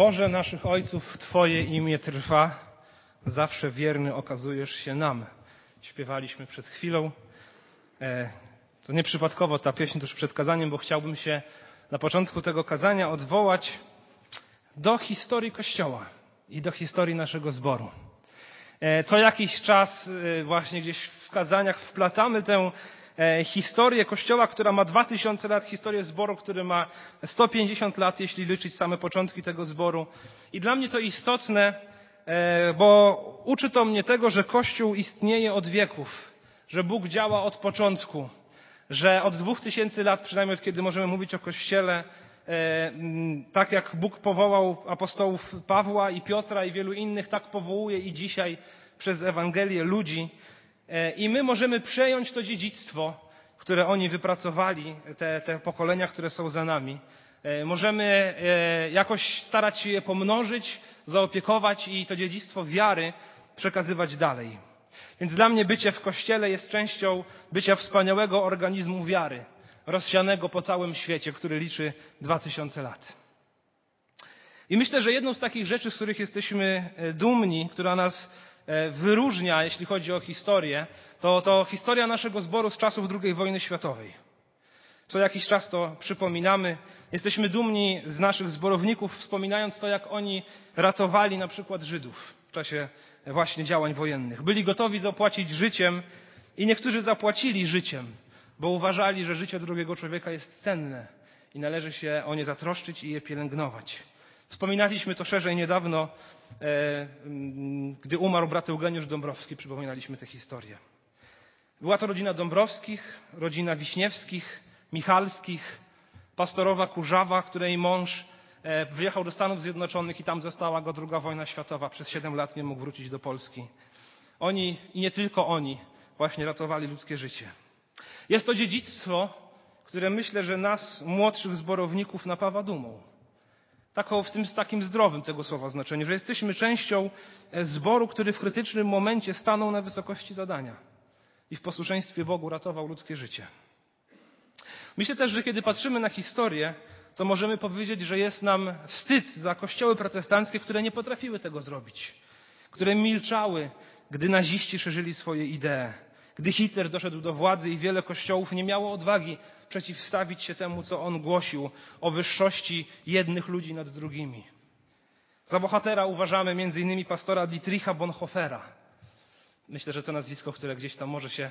Boże naszych ojców, Twoje imię trwa, zawsze wierny okazujesz się nam. Śpiewaliśmy przed chwilą. E, to nieprzypadkowo ta pieśń tuż przed kazaniem, bo chciałbym się na początku tego kazania odwołać do historii Kościoła i do historii naszego zboru. E, co jakiś czas e, właśnie gdzieś w kazaniach wplatamy tę historię Kościoła, która ma 2000 lat, historię zboru, który ma 150 lat, jeśli liczyć same początki tego zboru. I dla mnie to istotne, e, bo uczy to mnie tego, że Kościół istnieje od wieków, że Bóg działa od początku, że od 2000 lat, przynajmniej od kiedy możemy mówić o Kościele, e, tak jak Bóg powołał apostołów Pawła i Piotra i wielu innych, tak powołuje i dzisiaj przez Ewangelię ludzi. E, I my możemy przejąć to dziedzictwo, które oni wypracowali, te, te pokolenia, które są za nami. E, możemy e, jakoś starać się je pomnożyć, zaopiekować i to dziedzictwo wiary przekazywać dalej. Więc dla mnie bycie w Kościele jest częścią bycia wspaniałego organizmu wiary, rozsianego po całym świecie, który liczy dwa tysiące lat. I myślę, że jedną z takich rzeczy, z których jesteśmy dumni, która nas wyróżnia, jeśli chodzi o historię, to, to historia naszego zboru z czasów II wojny światowej. Co jakiś czas to przypominamy. Jesteśmy dumni z naszych zborowników, wspominając to, jak oni ratowali na przykład Żydów w czasie właśnie działań wojennych. Byli gotowi zapłacić życiem i niektórzy zapłacili życiem, bo uważali, że życie drugiego człowieka jest cenne i należy się o nie zatroszczyć i je pielęgnować. Wspominaliśmy to szerzej niedawno E, gdy umarł brat Eugeniusz Dąbrowski, przypominaliśmy tę historię. Była to rodzina Dąbrowskich, rodzina Wiśniewskich, Michalskich, pastorowa Kurzawa, której mąż e, wyjechał do Stanów Zjednoczonych i tam została go druga wojna światowa. Przez siedem lat nie mógł wrócić do Polski. Oni i nie tylko oni właśnie ratowali ludzkie życie. Jest to dziedzictwo, które myślę, że nas, młodszych zborowników, napawa dumą taką, w tym takim zdrowym tego słowa znaczeniu, że jesteśmy częścią e, zboru, który w krytycznym momencie stanął na wysokości zadania i w posłuszeństwie Bogu ratował ludzkie życie. Myślę też, że kiedy patrzymy na historię, to możemy powiedzieć, że jest nam wstyd za kościoły protestanckie, które nie potrafiły tego zrobić, które milczały, gdy naziści szerzyli swoje idee, gdy Hitler doszedł do władzy i wiele kościołów nie miało odwagi przeciwstawić się temu, co on głosił o wyższości jednych ludzi nad drugimi. Za bohatera uważamy innymi pastora Dietricha Bonhoeffera. Myślę, że to nazwisko, które gdzieś tam może się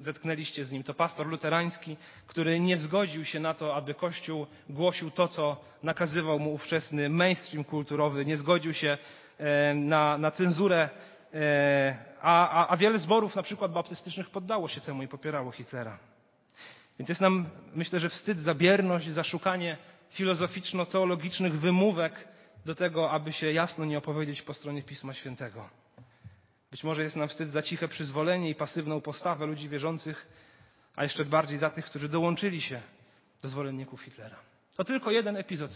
zetknęliście z nim. To pastor luterański, który nie zgodził się na to, aby Kościół głosił to, co nakazywał mu ówczesny mainstream kulturowy. Nie zgodził się e, na, na cenzurę, a, a, a wiele zborów, na przykład baptystycznych, poddało się temu i popierało Hitlera. Więc jest nam, myślę, że wstyd za bierność, za szukanie filozoficzno-teologicznych wymówek do tego, aby się jasno nie opowiedzieć po stronie Pisma Świętego. Być może jest nam wstyd za ciche przyzwolenie i pasywną postawę ludzi wierzących, a jeszcze bardziej za tych, którzy dołączyli się do zwolenników Hitlera. To tylko jeden epizod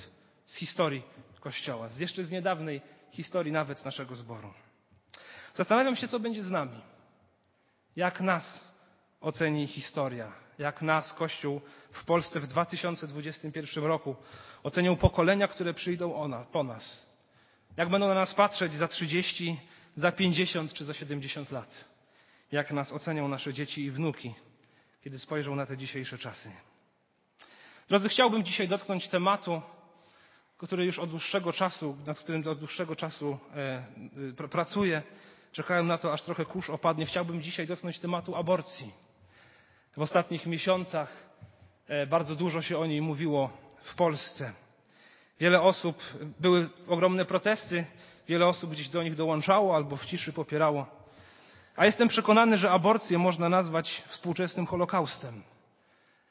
z historii Kościoła, z jeszcze z niedawnej historii nawet naszego zboru. Zastanawiam się, co będzie z nami. Jak nas oceni historia, jak nas, Kościół w Polsce w 2021 roku ocenią pokolenia, które przyjdą ona, po nas. Jak będą na nas patrzeć za 30, za 50 czy za 70 lat. Jak nas ocenią nasze dzieci i wnuki, kiedy spojrzą na te dzisiejsze czasy. Drodzy, chciałbym dzisiaj dotknąć tematu, który już od dłuższego czasu, nad którym od dłuższego czasu e, e, pracuję. Czekałem na to, aż trochę kurz opadnie. Chciałbym dzisiaj dotknąć tematu aborcji. W ostatnich miesiącach e, bardzo dużo się o niej mówiło w Polsce. Wiele osób, były ogromne protesty, wiele osób gdzieś do nich dołączało albo w ciszy popierało. A jestem przekonany, że aborcję można nazwać współczesnym Holokaustem.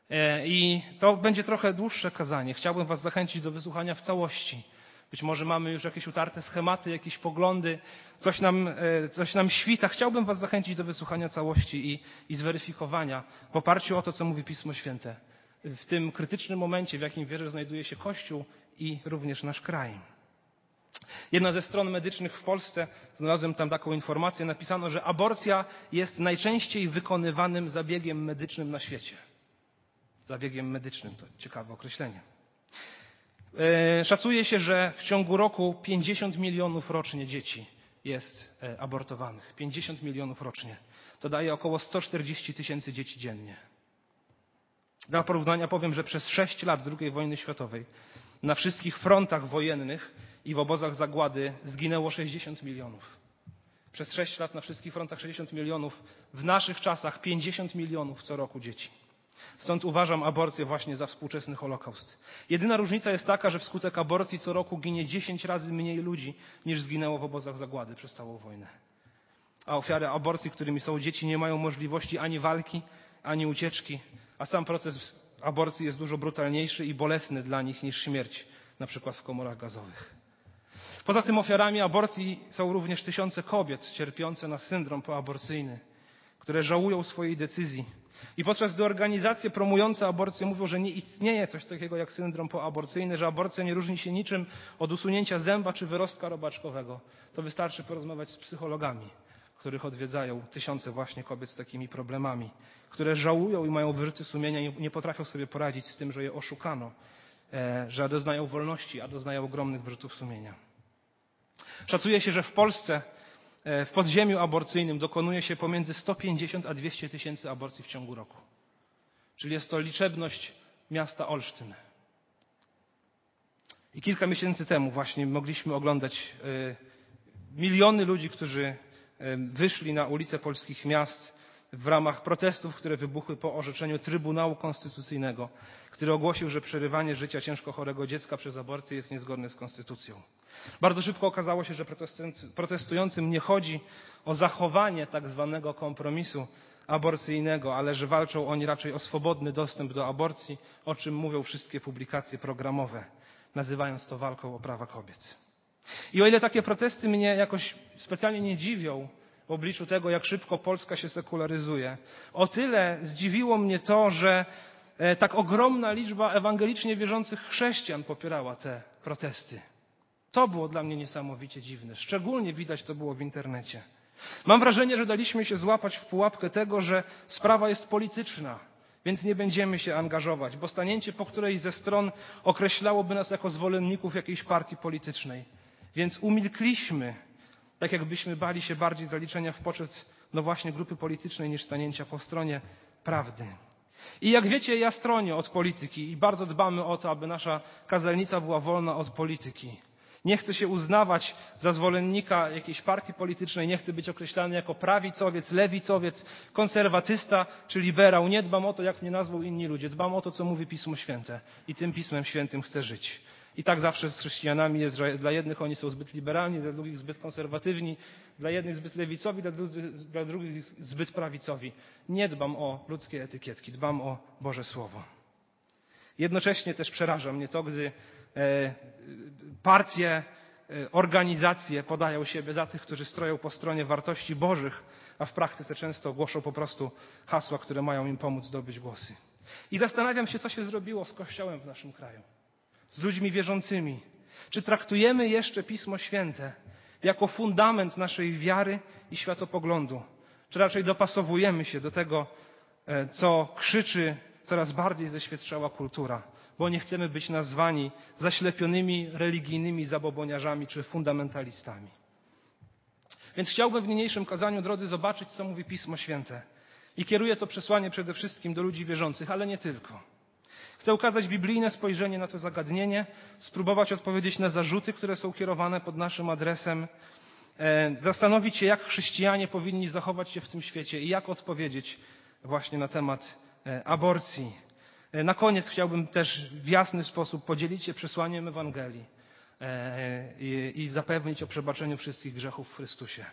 E, I to będzie trochę dłuższe kazanie. Chciałbym Was zachęcić do wysłuchania w całości. Być może mamy już jakieś utarte schematy, jakieś poglądy, coś nam, e, coś nam świta. Chciałbym Was zachęcić do wysłuchania całości i, i zweryfikowania w oparciu o to, co mówi Pismo Święte. W tym krytycznym momencie, w jakim wierzę, znajduje się Kościół i również nasz kraj. Jedna ze stron medycznych w Polsce, znalazłem tam taką informację, napisano, że aborcja jest najczęściej wykonywanym zabiegiem medycznym na świecie. Zabiegiem medycznym, to ciekawe określenie. E, szacuje się, że w ciągu roku 50 milionów rocznie dzieci jest e, abortowanych. 50 milionów rocznie. To daje około 140 tysięcy dzieci dziennie. Dla porównania powiem, że przez 6 lat II wojny światowej na wszystkich frontach wojennych i w obozach zagłady zginęło 60 milionów. Przez 6 lat na wszystkich frontach 60 milionów, w naszych czasach 50 milionów co roku dzieci. Stąd uważam aborcję właśnie za współczesny Holokaust. Jedyna różnica jest taka, że wskutek aborcji co roku ginie 10 razy mniej ludzi niż zginęło w obozach zagłady przez całą wojnę. A ofiary aborcji, którymi są dzieci, nie mają możliwości ani walki, ani ucieczki, a sam proces aborcji jest dużo brutalniejszy i bolesny dla nich niż śmierć, na przykład w komorach gazowych. Poza tym ofiarami aborcji są również tysiące kobiet cierpiące na syndrom poaborcyjny, które żałują swojej decyzji. I podczas gdy organizacje promujące aborcję mówią, że nie istnieje coś takiego jak syndrom poaborcyjny, że aborcja nie różni się niczym od usunięcia zęba czy wyrostka robaczkowego, to wystarczy porozmawiać z psychologami, których odwiedzają tysiące właśnie kobiet z takimi problemami, które żałują i mają wyrzuty sumienia i nie potrafią sobie poradzić z tym, że je oszukano, e, że doznają wolności, a doznają ogromnych wyrzutów sumienia. Szacuje się, że w Polsce w podziemiu aborcyjnym dokonuje się pomiędzy 150 a 200 tysięcy aborcji w ciągu roku. Czyli jest to liczebność miasta Olsztyn. I kilka miesięcy temu właśnie mogliśmy oglądać e, miliony ludzi, którzy wyszli na ulice polskich miast w ramach protestów, które wybuchły po orzeczeniu Trybunału Konstytucyjnego, który ogłosił, że przerywanie życia ciężko chorego dziecka przez aborcję jest niezgodne z konstytucją. Bardzo szybko okazało się, że protestującym nie chodzi o zachowanie tak zwanego kompromisu aborcyjnego, ale że walczą oni raczej o swobodny dostęp do aborcji, o czym mówią wszystkie publikacje programowe, nazywając to walką o prawa kobiet. I o ile takie protesty mnie jakoś specjalnie nie dziwią w obliczu tego, jak szybko Polska się sekularyzuje, o tyle zdziwiło mnie to, że e, tak ogromna liczba ewangelicznie wierzących chrześcijan popierała te protesty. To było dla mnie niesamowicie dziwne. Szczególnie widać to było w internecie. Mam wrażenie, że daliśmy się złapać w pułapkę tego, że sprawa jest polityczna, więc nie będziemy się angażować, bo stanięcie po którejś ze stron określałoby nas jako zwolenników jakiejś partii politycznej. Więc umilkliśmy, tak jakbyśmy bali się bardziej zaliczenia w poczet, no właśnie, grupy politycznej niż stanięcia po stronie prawdy. I jak wiecie, ja stronię od polityki i bardzo dbamy o to, aby nasza kazelnica była wolna od polityki. Nie chcę się uznawać za zwolennika jakiejś partii politycznej, nie chcę być określany jako prawicowiec, lewicowiec, konserwatysta czy liberał. Nie dbam o to, jak mnie nazwą inni ludzie. Dbam o to, co mówi Pismo Święte. I tym Pismem Świętym chcę żyć. I tak zawsze z chrześcijanami jest, że dla jednych oni są zbyt liberalni, dla drugich zbyt konserwatywni, dla jednych zbyt lewicowi, dla drugich, dla drugich zbyt prawicowi. Nie dbam o ludzkie etykietki, dbam o Boże Słowo. Jednocześnie też przeraża mnie to, gdy partie, e, organizacje podają siebie za tych, którzy stroją po stronie wartości Bożych, a w praktyce często głoszą po prostu hasła, które mają im pomóc zdobyć głosy. I zastanawiam się, co się zrobiło z Kościołem w naszym kraju z ludźmi wierzącymi? Czy traktujemy jeszcze Pismo Święte jako fundament naszej wiary i światopoglądu? Czy raczej dopasowujemy się do tego, e, co krzyczy coraz bardziej ześwietrzała kultura, bo nie chcemy być nazwani zaślepionymi religijnymi zaboboniarzami czy fundamentalistami? Więc chciałbym w niniejszym kazaniu, drodzy, zobaczyć, co mówi Pismo Święte. I kieruję to przesłanie przede wszystkim do ludzi wierzących, ale nie tylko. Chcę ukazać biblijne spojrzenie na to zagadnienie, spróbować odpowiedzieć na zarzuty, które są kierowane pod naszym adresem, e, zastanowić się, jak chrześcijanie powinni zachować się w tym świecie i jak odpowiedzieć właśnie na temat e, aborcji. E, na koniec chciałbym też w jasny sposób podzielić się przesłaniem Ewangelii i zapewnić o przebaczeniu wszystkich grzechów w Chrystusie.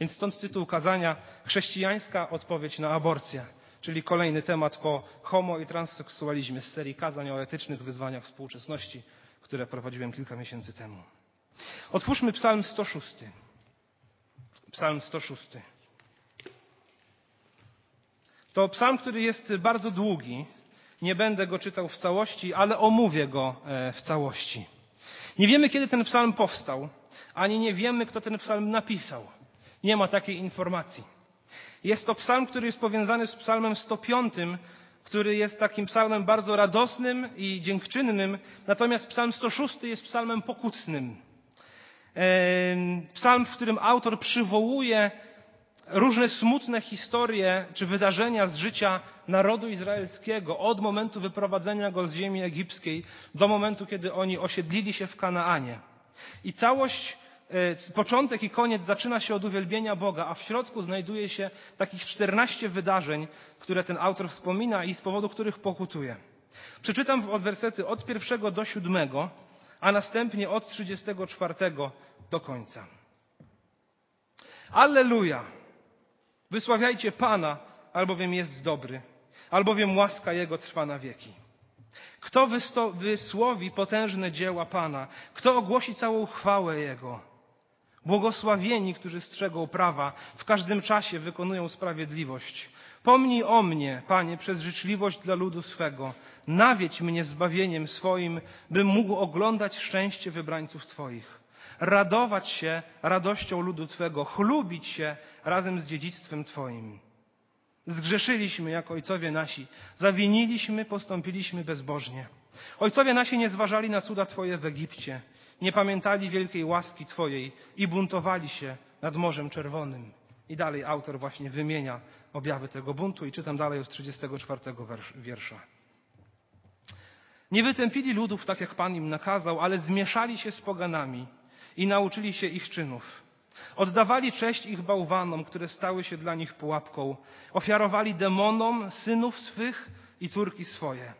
Więc stąd tytuł kazania Chrześcijańska odpowiedź na aborcję czyli kolejny temat po homo i transseksualizmie z serii kazań o etycznych wyzwaniach współczesności, które prowadziłem kilka miesięcy temu. Otwórzmy Psalm 106. Psalm 106. To psalm, który jest bardzo długi. Nie będę go czytał w całości, ale omówię go e, w całości. Nie wiemy, kiedy ten psalm powstał, ani nie wiemy, kto ten psalm napisał. Nie ma takiej informacji. Jest to psalm, który jest powiązany z psalmem 105, który jest takim psalmem bardzo radosnym i dziękczynnym, natomiast psalm 106 jest psalmem pokutnym. Psalm, w którym autor przywołuje różne smutne historie czy wydarzenia z życia narodu izraelskiego od momentu wyprowadzenia go z ziemi egipskiej do momentu, kiedy oni osiedlili się w Kanaanie. I całość, e, początek i koniec zaczyna się od uwielbienia Boga, a w środku znajduje się takich 14 wydarzeń, które ten autor wspomina i z powodu których pokutuje. Przeczytam od wersety od pierwszego do siódmego, a następnie od 34 do końca. Alleluja! Wysławiajcie Pana, albowiem jest dobry, albowiem łaska Jego trwa na wieki. Kto wysłowi potężne dzieła Pana? Kto ogłosi całą chwałę Jego? Błogosławieni, którzy strzegą prawa, w każdym czasie wykonują sprawiedliwość. Pomnij o mnie, Panie, przez życzliwość dla ludu swego. Nawiedź mnie zbawieniem swoim, bym mógł oglądać szczęście wybrańców Twoich radować się radością ludu Twego, chlubić się razem z dziedzictwem Twoim. Zgrzeszyliśmy jak ojcowie nasi, zawiniliśmy, postąpiliśmy bezbożnie. Ojcowie nasi nie zważali na cuda Twoje w Egipcie, nie pamiętali wielkiej łaski Twojej i buntowali się nad Morzem Czerwonym. I dalej autor właśnie wymienia objawy tego buntu i czytam dalej od 34 wiersza. Nie wytępili ludów tak, jak Pan im nakazał, ale zmieszali się z poganami i nauczyli się ich czynów. Oddawali cześć ich bałwanom, które stały się dla nich pułapką. Ofiarowali demonom synów swych i córki swoje.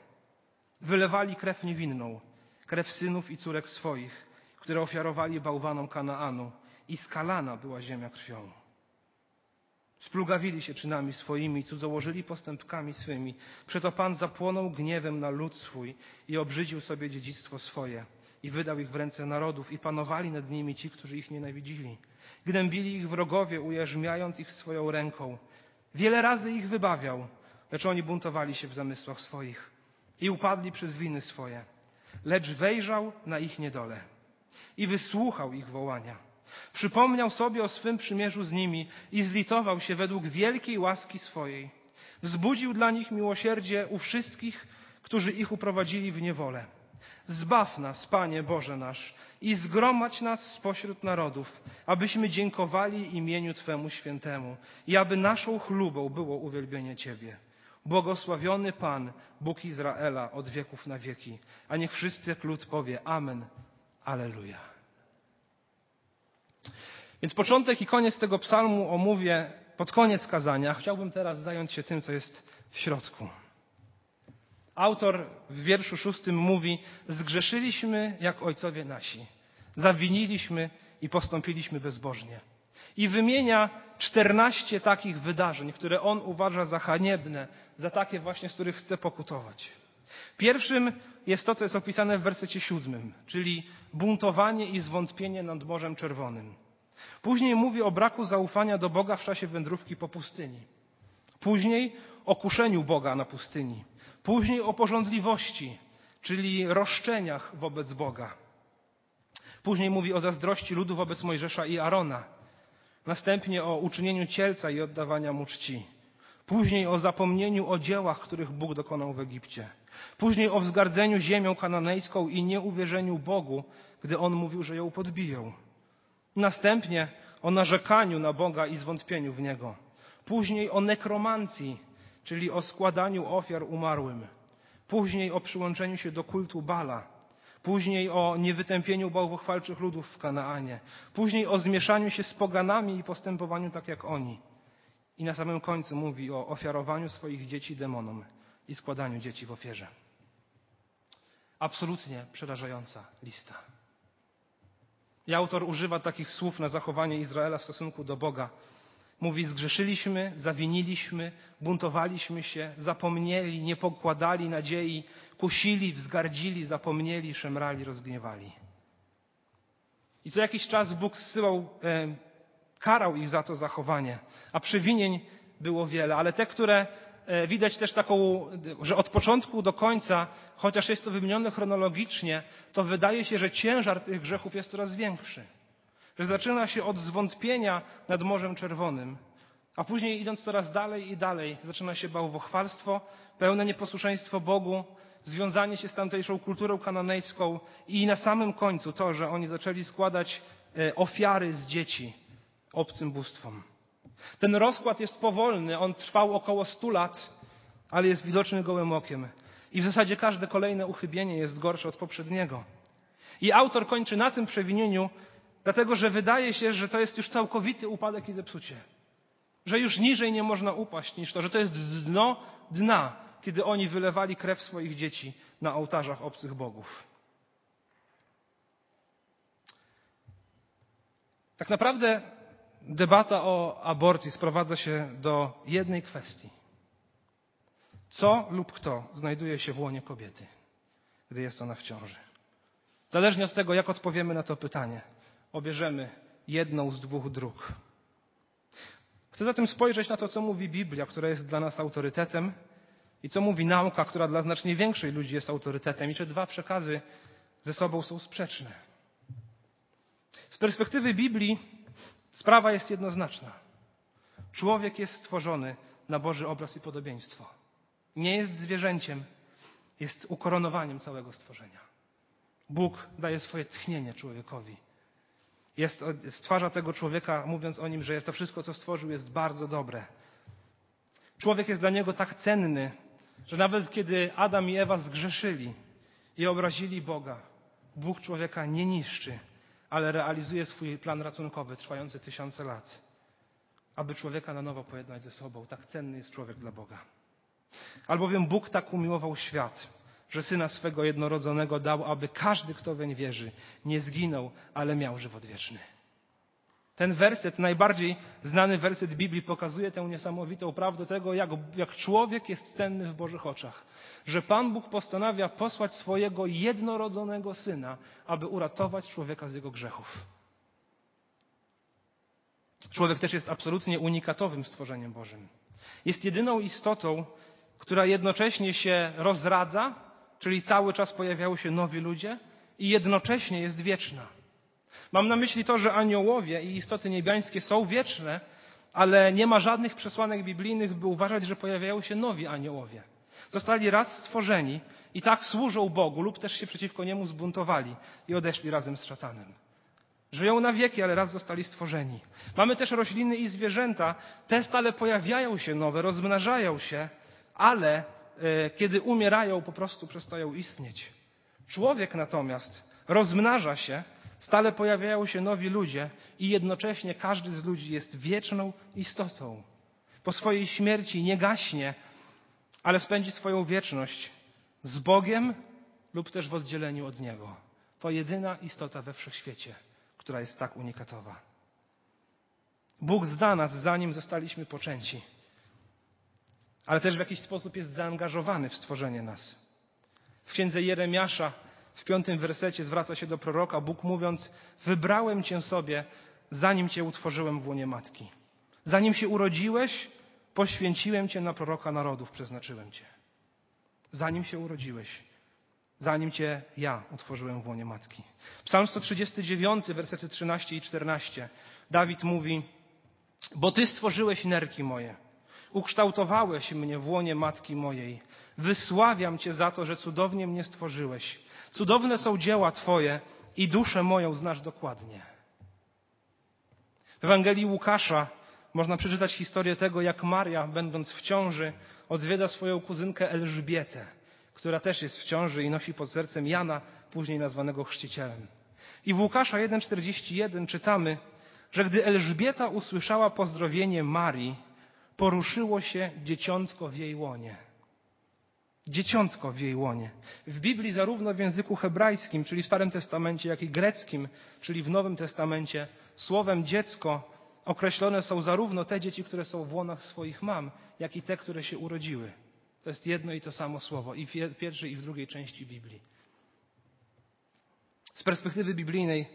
Wylewali krew niewinną, krew synów i córek swoich, które ofiarowali bałwanom Kanaanu. I skalana była ziemia krwią. Splugawili się czynami swoimi, cudzołożyli postępkami swymi. Przeto Pan zapłonął gniewem na lud swój i obrzydził sobie dziedzictwo swoje i wydał ich w ręce narodów i panowali nad nimi ci, którzy ich nienawidzili. Gnębili ich wrogowie, ujarzmiając ich swoją ręką. Wiele razy ich wybawiał, lecz oni buntowali się w zamysłach swoich i upadli przez winy swoje. Lecz wejrzał na ich niedole i wysłuchał ich wołania. Przypomniał sobie o swym przymierzu z nimi i zlitował się według wielkiej łaski swojej. Wzbudził dla nich miłosierdzie u wszystkich, którzy ich uprowadzili w niewolę. Zbaw nas, Panie Boże nasz, i zgromadź nas spośród narodów, abyśmy dziękowali imieniu Twemu świętemu i aby naszą chlubą było uwielbienie Ciebie. Błogosławiony Pan, Bóg Izraela od wieków na wieki, a niech wszyscy lud powie Amen, Aleluja. Więc początek i koniec tego psalmu omówię pod koniec kazania. Chciałbym teraz zająć się tym, co jest w środku. Autor w wierszu szóstym mówi: Zgrzeszyliśmy jak ojcowie nasi, zawiniliśmy i postąpiliśmy bezbożnie. I wymienia czternaście takich wydarzeń, które on uważa za haniebne, za takie właśnie, z których chce pokutować. Pierwszym jest to, co jest opisane w wersecie siódmym, czyli buntowanie i zwątpienie nad Morzem Czerwonym. Później mówi o braku zaufania do Boga w czasie wędrówki po pustyni. Później o kuszeniu Boga na pustyni. Później o porządliwości, czyli roszczeniach wobec Boga. Później mówi o zazdrości ludu wobec Mojżesza i Arona. Następnie o uczynieniu cielca i oddawania mu czci. Później o zapomnieniu o dziełach, których Bóg dokonał w Egipcie. Później o wzgardzeniu ziemią kananejską i nieuwierzeniu Bogu, gdy On mówił, że ją podbiją. Następnie o narzekaniu na Boga i zwątpieniu w Niego. Później o nekromancji, czyli o składaniu ofiar umarłym. Później o przyłączeniu się do kultu Bala. Później o niewytępieniu bałwochwalczych ludów w Kanaanie. Później o zmieszaniu się z poganami i postępowaniu tak jak oni. I na samym końcu mówi o ofiarowaniu swoich dzieci demonom i składaniu dzieci w ofierze. Absolutnie przerażająca lista. I autor używa takich słów na zachowanie Izraela w stosunku do Boga, Mówi, zgrzeszyliśmy, zawiniliśmy, buntowaliśmy się, zapomnieli, nie pokładali nadziei, kusili, wzgardzili, zapomnieli, szemrali, rozgniewali. I co jakiś czas Bóg zsyłał, e, karał ich za to zachowanie, a przewinień było wiele, ale te, które e, widać też taką, że od początku do końca, chociaż jest to wymienione chronologicznie, to wydaje się, że ciężar tych grzechów jest coraz większy że zaczyna się od zwątpienia nad Morzem Czerwonym, A później idąc coraz dalej i dalej, zaczyna się bałwochwalstwo, pełne nieposłuszeństwo Bogu, związanie się z tamtejszą kulturą kananejską i na samym końcu to, że oni zaczęli składać e, ofiary z dzieci obcym bóstwom. Ten rozkład jest powolny, on trwał około stu lat, ale jest widoczny gołym okiem. I w zasadzie każde kolejne uchybienie jest gorsze od poprzedniego. I autor kończy na tym przewinieniu, dlatego że wydaje się, że to jest już całkowity upadek i zepsucie. Że już niżej nie można upaść niż to, że to jest dno dna, kiedy oni wylewali krew swoich dzieci na ołtarzach obcych bogów. Tak naprawdę debata o aborcji sprowadza się do jednej kwestii. Co lub kto znajduje się w łonie kobiety, gdy jest ona w ciąży? Zależnie od tego, jak odpowiemy na to pytanie, obierzemy jedną z dwóch dróg. Chcę zatem spojrzeć na to, co mówi Biblia, która jest dla nas autorytetem, i co mówi nauka, która dla znacznie większej ludzi jest autorytetem, i czy dwa przekazy ze sobą są sprzeczne. Z perspektywy Biblii sprawa jest jednoznaczna. Człowiek jest stworzony na Boży obraz i podobieństwo. Nie jest zwierzęciem, jest ukoronowaniem całego stworzenia. Bóg daje swoje tchnienie człowiekowi. Jest, stwarza tego człowieka, mówiąc o nim, że to wszystko, co stworzył, jest bardzo dobre. Człowiek jest dla niego tak cenny, że nawet kiedy Adam i Ewa zgrzeszyli i obrazili Boga, Bóg człowieka nie niszczy, ale realizuje swój plan ratunkowy trwający tysiące lat, aby człowieka na nowo pojednać ze sobą. Tak cenny jest człowiek dla Boga. Albowiem Bóg tak umiłował świat, że syna swego jednorodzonego dał, aby każdy, kto weń wierzy, nie zginął, ale miał żywot wieczny. Ten werset, najbardziej znany werset Biblii, pokazuje tę niesamowitą prawdę tego, jak, jak człowiek jest cenny w Bożych oczach. Że Pan Bóg postanawia posłać swojego jednorodzonego syna, aby uratować człowieka z jego grzechów. Człowiek też jest absolutnie unikatowym stworzeniem Bożym. Jest jedyną istotą, która jednocześnie się rozradza, czyli cały czas pojawiają się nowi ludzie, i jednocześnie jest wieczna. Mam na myśli to, że aniołowie i istoty niebiańskie są wieczne, ale nie ma żadnych przesłanek biblijnych, by uważać, że pojawiają się nowi aniołowie. Zostali raz stworzeni i tak służą Bogu, lub też się przeciwko niemu zbuntowali i odeszli razem z szatanem. Żyją na wieki, ale raz zostali stworzeni. Mamy też rośliny i zwierzęta. Te stale pojawiają się nowe, rozmnażają się, ale kiedy umierają, po prostu przestają istnieć. Człowiek natomiast rozmnaża się, Stale pojawiają się nowi ludzie i jednocześnie każdy z ludzi jest wieczną istotą. Po swojej śmierci nie gaśnie, ale spędzi swoją wieczność z Bogiem lub też w oddzieleniu od Niego. To jedyna istota we wszechświecie, która jest tak unikatowa. Bóg zna nas, zanim zostaliśmy poczęci, ale też w jakiś sposób jest zaangażowany w stworzenie nas. W księdze Jeremiasza w piątym wersecie zwraca się do proroka, Bóg mówiąc: Wybrałem cię sobie, zanim cię utworzyłem w łonie matki. Zanim się urodziłeś, poświęciłem cię na proroka narodów, przeznaczyłem cię. Zanim się urodziłeś, zanim cię ja utworzyłem w łonie matki. Psalm 139, wersety 13 i 14. Dawid mówi: Bo ty stworzyłeś nerki moje, ukształtowałeś mnie w łonie matki mojej. Wysławiam cię za to, że cudownie mnie stworzyłeś. Cudowne są dzieła Twoje i duszę moją znasz dokładnie. W Ewangelii Łukasza można przeczytać historię tego, jak Maria, będąc w ciąży, odwiedza swoją kuzynkę Elżbietę, która też jest w ciąży i nosi pod sercem Jana, później nazwanego chrzcicielem. I w Łukasza 1,41 czytamy, że gdy Elżbieta usłyszała pozdrowienie Marii, poruszyło się dzieciątko w jej łonie dzieciątko w jej łonie. W Biblii zarówno w języku hebrajskim, czyli w Starym Testamencie, jak i greckim, czyli w Nowym Testamencie, słowem dziecko określone są zarówno te dzieci, które są w łonach swoich mam, jak i te, które się urodziły. To jest jedno i to samo słowo i w pierwszej i w drugiej części Biblii. Z perspektywy biblijnej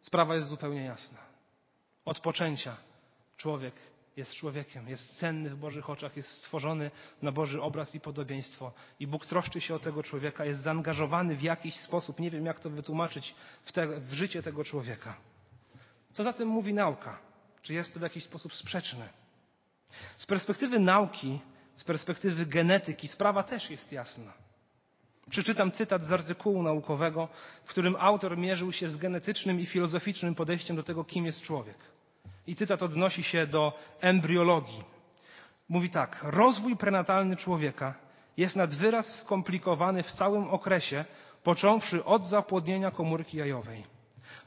sprawa jest zupełnie jasna. Od poczęcia człowiek jest człowiekiem, jest cenny w Bożych oczach, jest stworzony na Boży obraz i podobieństwo. I Bóg troszczy się o tego człowieka, jest zaangażowany w jakiś sposób, nie wiem jak to wytłumaczyć, w, te, w życie tego człowieka. Co zatem mówi nauka? Czy jest to w jakiś sposób sprzeczne? Z perspektywy nauki, z perspektywy genetyki sprawa też jest jasna. Przeczytam cytat z artykułu naukowego, w którym autor mierzył się z genetycznym i filozoficznym podejściem do tego, kim jest człowiek. I cytat odnosi się do embriologii. Mówi tak: Rozwój prenatalny człowieka jest nad wyraz skomplikowany w całym okresie, począwszy od zapłodnienia komórki jajowej.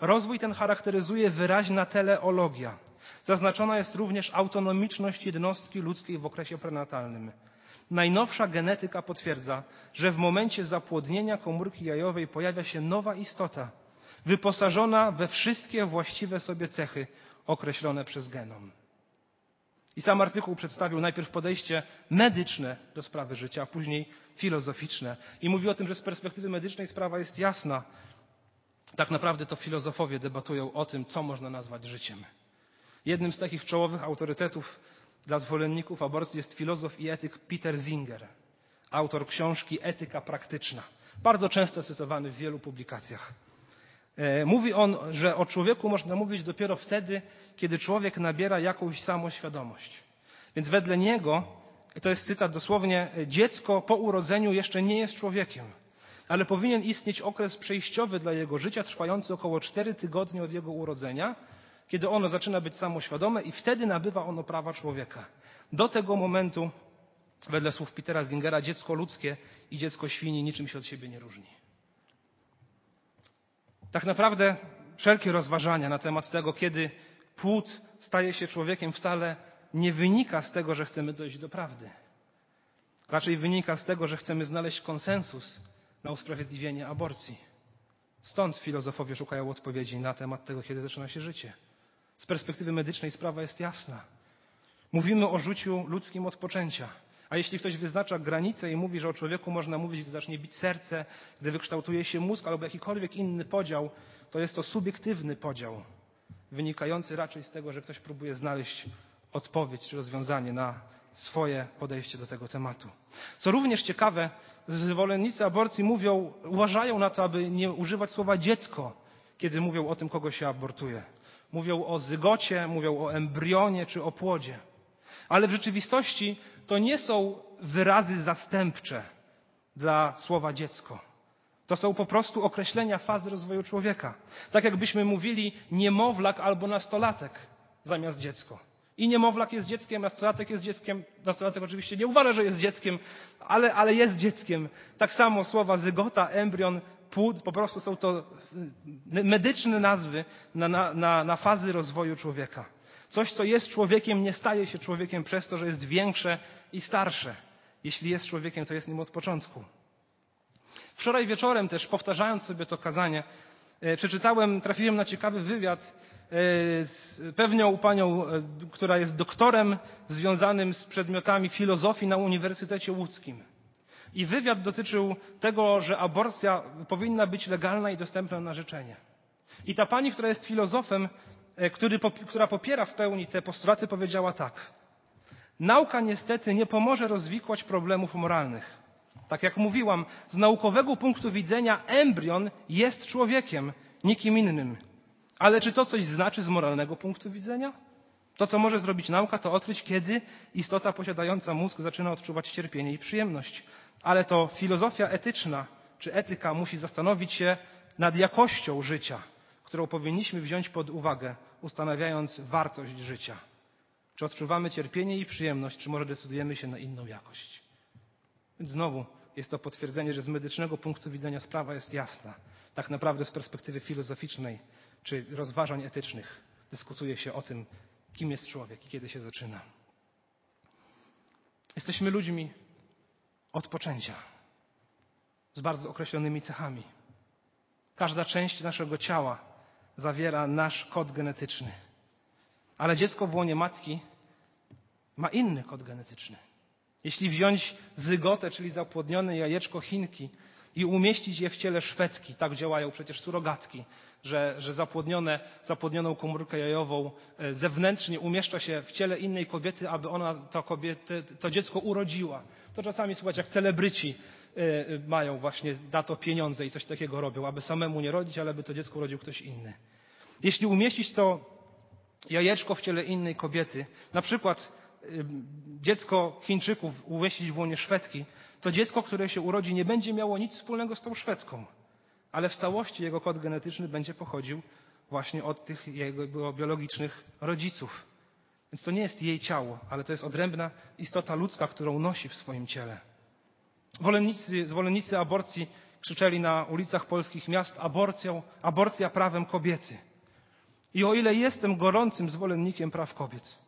Rozwój ten charakteryzuje wyraźna teleologia. Zaznaczona jest również autonomiczność jednostki ludzkiej w okresie prenatalnym. Najnowsza genetyka potwierdza, że w momencie zapłodnienia komórki jajowej pojawia się nowa istota, wyposażona we wszystkie właściwe sobie cechy określone przez genom. I sam artykuł przedstawił najpierw podejście medyczne do sprawy życia, a później filozoficzne. I mówi o tym, że z perspektywy medycznej sprawa jest jasna. Tak naprawdę to filozofowie debatują o tym, co można nazwać życiem. Jednym z takich czołowych autorytetów dla zwolenników aborcji jest filozof i etyk Peter Singer, autor książki Etyka Praktyczna, bardzo często cytowany w wielu publikacjach. E, mówi on, że o człowieku można mówić dopiero wtedy, kiedy człowiek nabiera jakąś samoświadomość. Więc wedle niego, to jest cytat dosłownie, dziecko po urodzeniu jeszcze nie jest człowiekiem, ale powinien istnieć okres przejściowy dla jego życia, trwający około 4 tygodnie od jego urodzenia, kiedy ono zaczyna być samoświadome i wtedy nabywa ono prawa człowieka. Do tego momentu, wedle słów Petera Zingera, dziecko ludzkie i dziecko świni niczym się od siebie nie różni. Tak naprawdę wszelkie rozważania na temat tego, kiedy płód staje się człowiekiem, wcale nie wynika z tego, że chcemy dojść do prawdy. Raczej wynika z tego, że chcemy znaleźć konsensus na usprawiedliwienie aborcji. Stąd filozofowie szukają odpowiedzi na temat tego, kiedy zaczyna się życie. Z perspektywy medycznej sprawa jest jasna. Mówimy o rzuciu ludzkim od poczęcia. A jeśli ktoś wyznacza granice i mówi, że o człowieku można mówić, gdy zacznie bić serce, gdy wykształtuje się mózg albo jakikolwiek inny podział, to jest to subiektywny podział, wynikający raczej z tego, że ktoś próbuje znaleźć odpowiedź czy rozwiązanie na swoje podejście do tego tematu. Co również ciekawe, zwolennicy aborcji mówią, uważają na to, aby nie używać słowa dziecko, kiedy mówią o tym, kogo się abortuje. Mówią o zygocie, mówią o embrionie czy o płodzie. Ale w rzeczywistości to nie są wyrazy zastępcze dla słowa dziecko. To są po prostu określenia fazy rozwoju człowieka. Tak jakbyśmy mówili niemowlak albo nastolatek zamiast dziecko. I niemowlak jest dzieckiem, nastolatek jest dzieckiem. Nastolatek oczywiście nie uważa, że jest dzieckiem, ale, ale jest dzieckiem. Tak samo słowa zygota, embrion, płód, po prostu są to y, medyczne nazwy na, na, na fazy rozwoju człowieka. Coś, co jest człowiekiem, nie staje się człowiekiem przez to, że jest większe i starsze. Jeśli jest człowiekiem, to jest nim od początku. Wczoraj wieczorem też, powtarzając sobie to kazanie, e, przeczytałem, trafiłem na ciekawy wywiad e, z pewnią panią, e, która jest doktorem związanym z przedmiotami filozofii na Uniwersytecie Łódzkim. I wywiad dotyczył tego, że aborcja powinna być legalna i dostępna na życzenie. I ta pani, która jest filozofem, który, która popiera w pełni te postulaty, powiedziała tak. Nauka niestety nie pomoże rozwikłać problemów moralnych. Tak jak mówiłam, z naukowego punktu widzenia embrion jest człowiekiem, nikim innym. Ale czy to coś znaczy z moralnego punktu widzenia? To, co może zrobić nauka, to odkryć, kiedy istota posiadająca mózg zaczyna odczuwać cierpienie i przyjemność. Ale to filozofia etyczna czy etyka musi zastanowić się nad jakością życia, którą powinniśmy wziąć pod uwagę, ustanawiając wartość życia. Czy odczuwamy cierpienie i przyjemność, czy może decydujemy się na inną jakość? Więc znowu jest to potwierdzenie, że z medycznego punktu widzenia sprawa jest jasna. Tak naprawdę z perspektywy filozoficznej czy rozważań etycznych dyskutuje się o tym, kim jest człowiek i kiedy się zaczyna. Jesteśmy ludźmi od poczęcia, z bardzo określonymi cechami. Każda część naszego ciała zawiera nasz kod genetyczny. Ale dziecko w łonie matki ma inny kod genetyczny. Jeśli wziąć zygotę, czyli zapłodnione jajeczko Chinki i umieścić je w ciele Szwedzki, tak działają przecież surogatki, że, że zapłodnione, zapłodnioną komórkę jajową e, zewnętrznie umieszcza się w ciele innej kobiety, aby ona to, kobiety, to dziecko urodziła. To czasami, słuchajcie, jak celebryci e, mają właśnie na to pieniądze i coś takiego robią, aby samemu nie rodzić, ale aby to dziecko urodził ktoś inny. Jeśli umieścić to jajeczko w ciele innej kobiety, na przykład dziecko Chińczyków umieścić w łonie Szwedki, to dziecko, które się urodzi, nie będzie miało nic wspólnego z tą Szwedzką, ale w całości jego kod genetyczny będzie pochodził właśnie od tych jego biologicznych rodziców. Więc to nie jest jej ciało, ale to jest odrębna istota ludzka, którą nosi w swoim ciele. Zwolennicy, zwolennicy aborcji krzyczeli na ulicach polskich miast aborcją, aborcja prawem kobiety. I o ile jestem gorącym zwolennikiem praw kobiet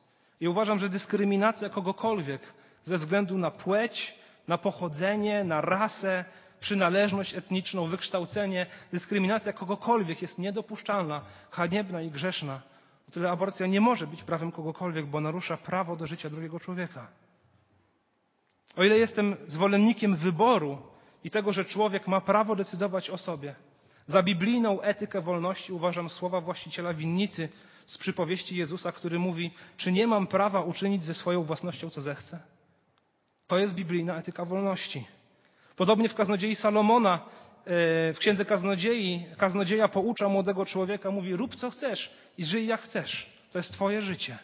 i uważam, że dyskryminacja kogokolwiek ze względu na płeć, na pochodzenie, na rasę, przynależność etniczną, wykształcenie, dyskryminacja kogokolwiek jest niedopuszczalna, haniebna i grzeszna, o tyle aborcja nie może być prawem kogokolwiek, bo narusza prawo do życia drugiego człowieka. O ile jestem zwolennikiem wyboru i tego, że człowiek ma prawo decydować o sobie, za biblijną etykę wolności uważam słowa właściciela winnicy z przypowieści Jezusa, który mówi: Czy nie mam prawa uczynić ze swoją własnością, co zechcę? To jest biblijna etyka wolności. Podobnie w kaznodziei Salomona, e, w księdze kaznodziei, kaznodzieja poucza młodego człowieka, mówi: Rób co chcesz i żyj jak chcesz. To jest Twoje życie.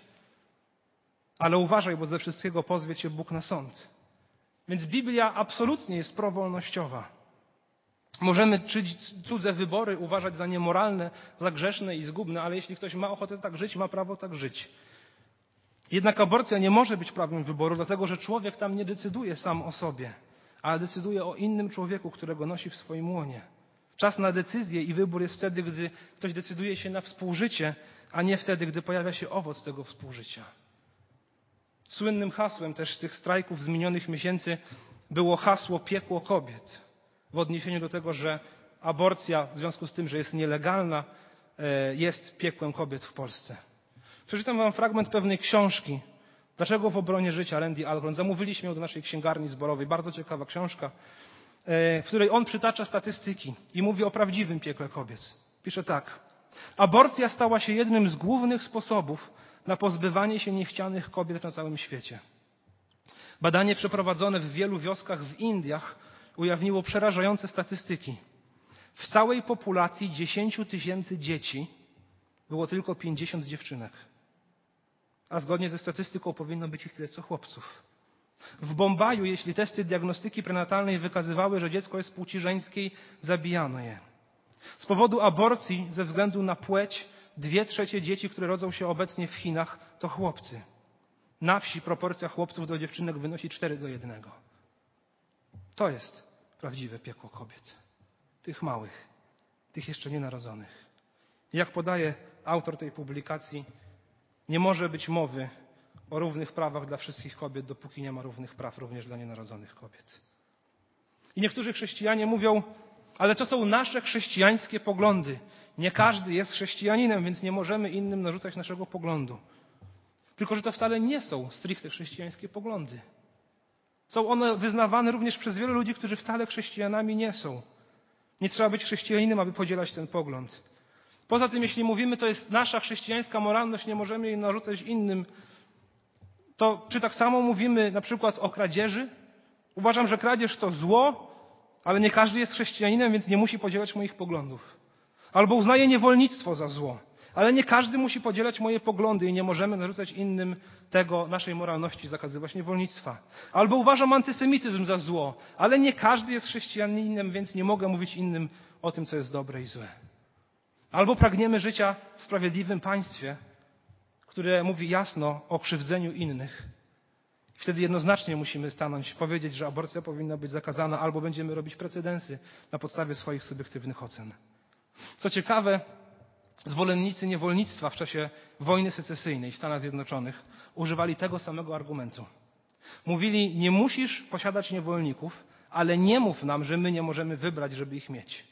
Ale uważaj, bo ze wszystkiego pozwie Cię Bóg na sąd. Więc Biblia absolutnie jest prowolnościowa. Możemy cudze wybory uważać za niemoralne, za grzeszne i zgubne, ale jeśli ktoś ma ochotę tak żyć, ma prawo tak żyć. Jednak aborcja nie może być prawem wyboru, dlatego że człowiek tam nie decyduje sam o sobie, ale decyduje o innym człowieku, którego nosi w swoim łonie. Czas na decyzję i wybór jest wtedy, gdy ktoś decyduje się na współżycie, a nie wtedy, gdy pojawia się owoc tego współżycia. Słynnym hasłem też tych strajków z minionych miesięcy było hasło piekło kobiet w odniesieniu do tego, że aborcja w związku z tym, że jest nielegalna, e, jest piekłem kobiet w Polsce. Przeczytam wam fragment pewnej książki. Dlaczego w obronie życia Randy Algren? Zamówiliśmy ją do naszej księgarni zborowej. Bardzo ciekawa książka, e, w której on przytacza statystyki i mówi o prawdziwym piekle kobiet. Pisze tak. Aborcja stała się jednym z głównych sposobów na pozbywanie się niechcianych kobiet na całym świecie. Badanie przeprowadzone w wielu wioskach w Indiach ujawniło przerażające statystyki. W całej populacji 10 tysięcy dzieci było tylko 50 dziewczynek. A zgodnie ze statystyką powinno być ich tyle co chłopców. W Bombaju, jeśli testy diagnostyki prenatalnej wykazywały, że dziecko jest płci żeńskiej, zabijano je. Z powodu aborcji ze względu na płeć, dwie trzecie dzieci, które rodzą się obecnie w Chinach, to chłopcy. Na wsi proporcja chłopców do dziewczynek wynosi 4 do 1. To jest prawdziwe piekło kobiet. Tych małych, tych jeszcze nienarodzonych. Jak podaje autor tej publikacji, nie może być mowy o równych prawach dla wszystkich kobiet, dopóki nie ma równych praw również dla nienarodzonych kobiet. I niektórzy chrześcijanie mówią, ale to są nasze chrześcijańskie poglądy. Nie każdy jest chrześcijaninem, więc nie możemy innym narzucać naszego poglądu. Tylko, że to wcale nie są stricte chrześcijańskie poglądy. Są one wyznawane również przez wielu ludzi, którzy wcale chrześcijanami nie są. Nie trzeba być chrześcijaninem, aby podzielać ten pogląd. Poza tym, jeśli mówimy, to jest nasza chrześcijańska moralność, nie możemy jej narzucać innym, to czy tak samo mówimy na przykład o kradzieży? Uważam, że kradzież to zło, ale nie każdy jest chrześcijaninem, więc nie musi podzielać moich poglądów. Albo uznaje niewolnictwo za zło. Ale nie każdy musi podzielać moje poglądy i nie możemy narzucać innym tego, naszej moralności, zakazywać niewolnictwa. Albo uważam antysemityzm za zło, ale nie każdy jest chrześcijaninem, więc nie mogę mówić innym o tym, co jest dobre i złe. Albo pragniemy życia w sprawiedliwym państwie, które mówi jasno o krzywdzeniu innych. Wtedy jednoznacznie musimy stanąć, powiedzieć, że aborcja powinna być zakazana, albo będziemy robić precedensy na podstawie swoich subiektywnych ocen. Co ciekawe, Zwolennicy niewolnictwa w czasie wojny secesyjnej w Stanach Zjednoczonych używali tego samego argumentu. Mówili, nie musisz posiadać niewolników, ale nie mów nam, że my nie możemy wybrać, żeby ich mieć.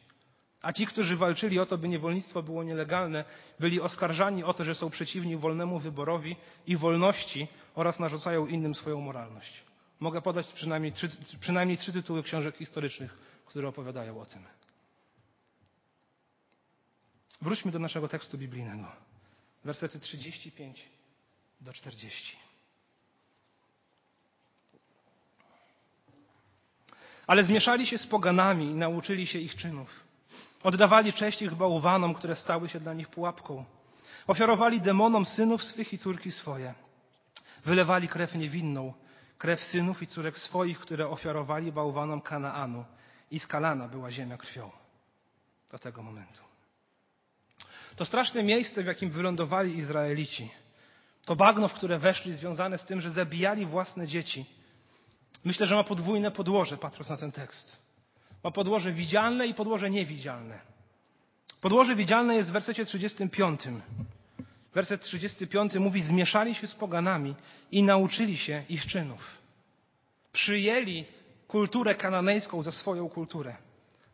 A ci, którzy walczyli o to, by niewolnictwo było nielegalne, byli oskarżani o to, że są przeciwni wolnemu wyborowi i wolności oraz narzucają innym swoją moralność. Mogę podać przynajmniej trzy, przynajmniej trzy tytuły książek historycznych, które opowiadają o tym. Wróćmy do naszego tekstu biblijnego. Wersety 35 do 40. Ale zmieszali się z poganami i nauczyli się ich czynów. Oddawali cześć ich bałwanom, które stały się dla nich pułapką. Ofiarowali demonom synów swych i córki swoje. Wylewali krew niewinną, krew synów i córek swoich, które ofiarowali bałwanom Kanaanu i skalana była ziemia krwią. Do tego momentu. To straszne miejsce, w jakim wylądowali Izraelici, to bagno, w które weszli, związane z tym, że zabijali własne dzieci, myślę, że ma podwójne podłoże, patrząc na ten tekst. Ma podłoże widzialne i podłoże niewidzialne. Podłoże widzialne jest w wersecie 35. Werset 35 mówi: Zmieszali się z poganami i nauczyli się ich czynów. Przyjęli kulturę kananejską za swoją kulturę.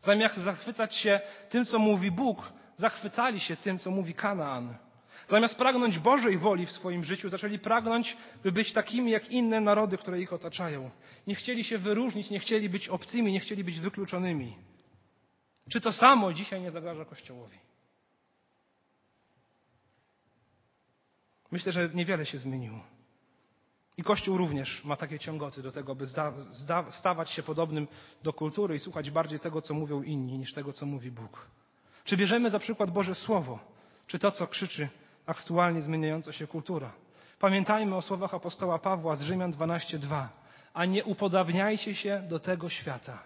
Zamiast zachwycać się tym, co mówi Bóg, zachwycali się tym, co mówi Kanaan. Zamiast pragnąć Bożej woli w swoim życiu, zaczęli pragnąć, by być takimi jak inne narody, które ich otaczają. Nie chcieli się wyróżnić, nie chcieli być obcymi, nie chcieli być wykluczonymi. Czy to samo dzisiaj nie zagraża Kościołowi? Myślę, że niewiele się zmieniło. I Kościół również ma takie ciągoty do tego, by stawać się podobnym do kultury i słuchać bardziej tego, co mówią inni, niż tego, co mówi Bóg. Czy bierzemy za przykład Boże Słowo, czy to, co krzyczy aktualnie zmieniająca się kultura? Pamiętajmy o słowach apostoła Pawła z Rzymian 12:2. A nie upodabniajcie się do tego świata,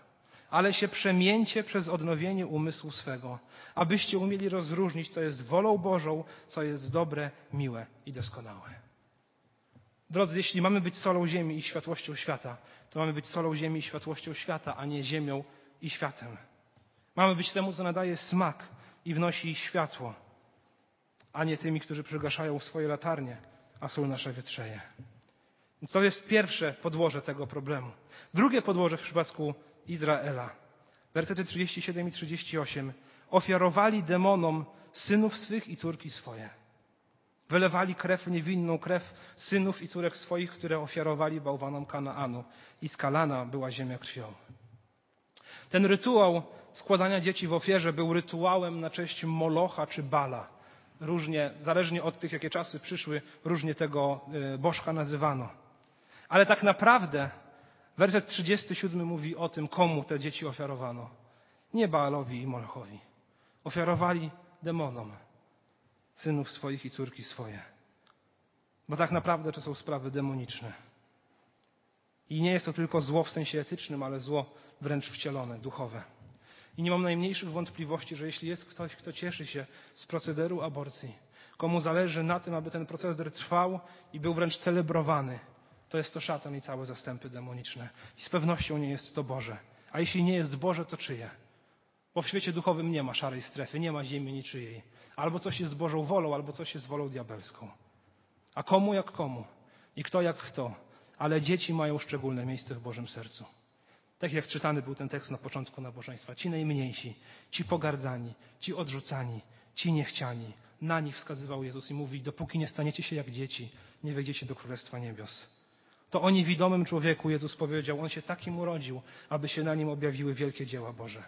ale się przemieńcie przez odnowienie umysłu swego, abyście umieli rozróżnić, co jest wolą Bożą, co jest dobre, miłe i doskonałe. Drodzy, jeśli mamy być solą ziemi i światłością świata, to mamy być solą ziemi i światłością świata, a nie ziemią i światem. Mamy być temu, co nadaje smak i wnosi światło, a nie tymi, którzy przygaszają swoje latarnie, a są nasze wietrzeje. Więc to jest pierwsze podłoże tego problemu. Drugie podłoże w przypadku Izraela. Wersety 37 i 38. Ofiarowali demonom synów swych i córki swoje. Wylewali krew niewinną, krew synów i córek swoich, które ofiarowali bałwanom Kanaanu. I skalana była ziemia krwią. Ten rytuał składania dzieci w ofierze był rytuałem na cześć Molocha czy Bala. Różnie, zależnie od tych, jakie czasy przyszły, różnie tego y, bożka nazywano. Ale tak naprawdę werset 37 mówi o tym, komu te dzieci ofiarowano. Nie Baalowi i Molochowi. Ofiarowali demonom, synów swoich i córki swoje. Bo tak naprawdę to są sprawy demoniczne. I nie jest to tylko zło w sensie etycznym, ale zło wręcz wcielone, duchowe. I nie mam najmniejszych wątpliwości, że jeśli jest ktoś, kto cieszy się z procederu aborcji, komu zależy na tym, aby ten proceder trwał i był wręcz celebrowany, to jest to szatan i całe zastępy demoniczne. I z pewnością nie jest to Boże. A jeśli nie jest Boże, to czyje? Bo w świecie duchowym nie ma szarej strefy, nie ma ziemi niczyjej. Albo coś jest Bożą wolą, albo coś jest wolą diabelską. A komu jak komu? I kto jak kto? Ale dzieci mają szczególne miejsce w Bożym sercu. Tak jak czytany był ten tekst na początku nabożeństwa. Ci najmniejsi, ci pogardzani, ci odrzucani, ci niechciani. Na nich wskazywał Jezus i mówi, dopóki nie staniecie się jak dzieci, nie wejdziecie do Królestwa Niebios. To o niewidomym człowieku Jezus powiedział, on się takim urodził, aby się na nim objawiły wielkie dzieła Boże.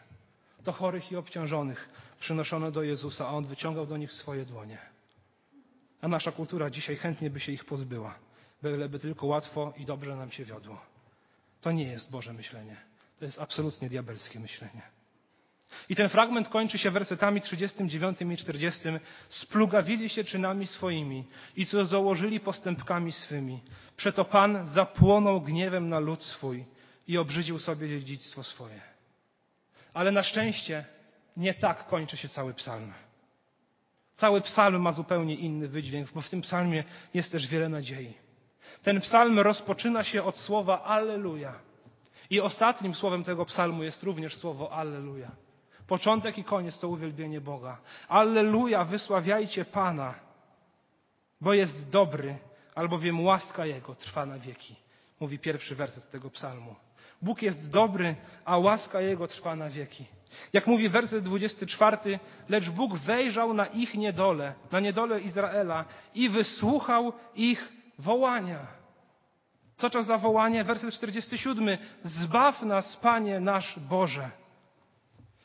To chorych i obciążonych przynoszono do Jezusa, a on wyciągał do nich swoje dłonie. A nasza kultura dzisiaj chętnie by się ich pozbyła, byleby tylko łatwo i dobrze nam się wiodło. To nie jest Boże myślenie. To jest absolutnie diabelskie myślenie. I ten fragment kończy się wersetami 39 i 40. Splugawili się czynami swoimi i co założyli postępkami swymi. Przeto Pan zapłonął gniewem na lud swój i obrzydził sobie dziedzictwo swoje. Ale na szczęście nie tak kończy się cały psalm. Cały psalm ma zupełnie inny wydźwięk, bo w tym psalmie jest też wiele nadziei. Ten psalm rozpoczyna się od słowa Alleluja. I ostatnim słowem tego psalmu jest również słowo Alleluja. Początek i koniec to uwielbienie Boga. Alleluja, wysławiajcie Pana, bo jest dobry, albowiem łaska Jego trwa na wieki. Mówi pierwszy werset tego psalmu. Bóg jest dobry, a łaska Jego trwa na wieki. Jak mówi werset 24, lecz Bóg wejrzał na ich niedolę, na niedolę Izraela i wysłuchał ich wołania. Co to za wołanie? Werset 47. Zbaw nas, Panie nasz Boże.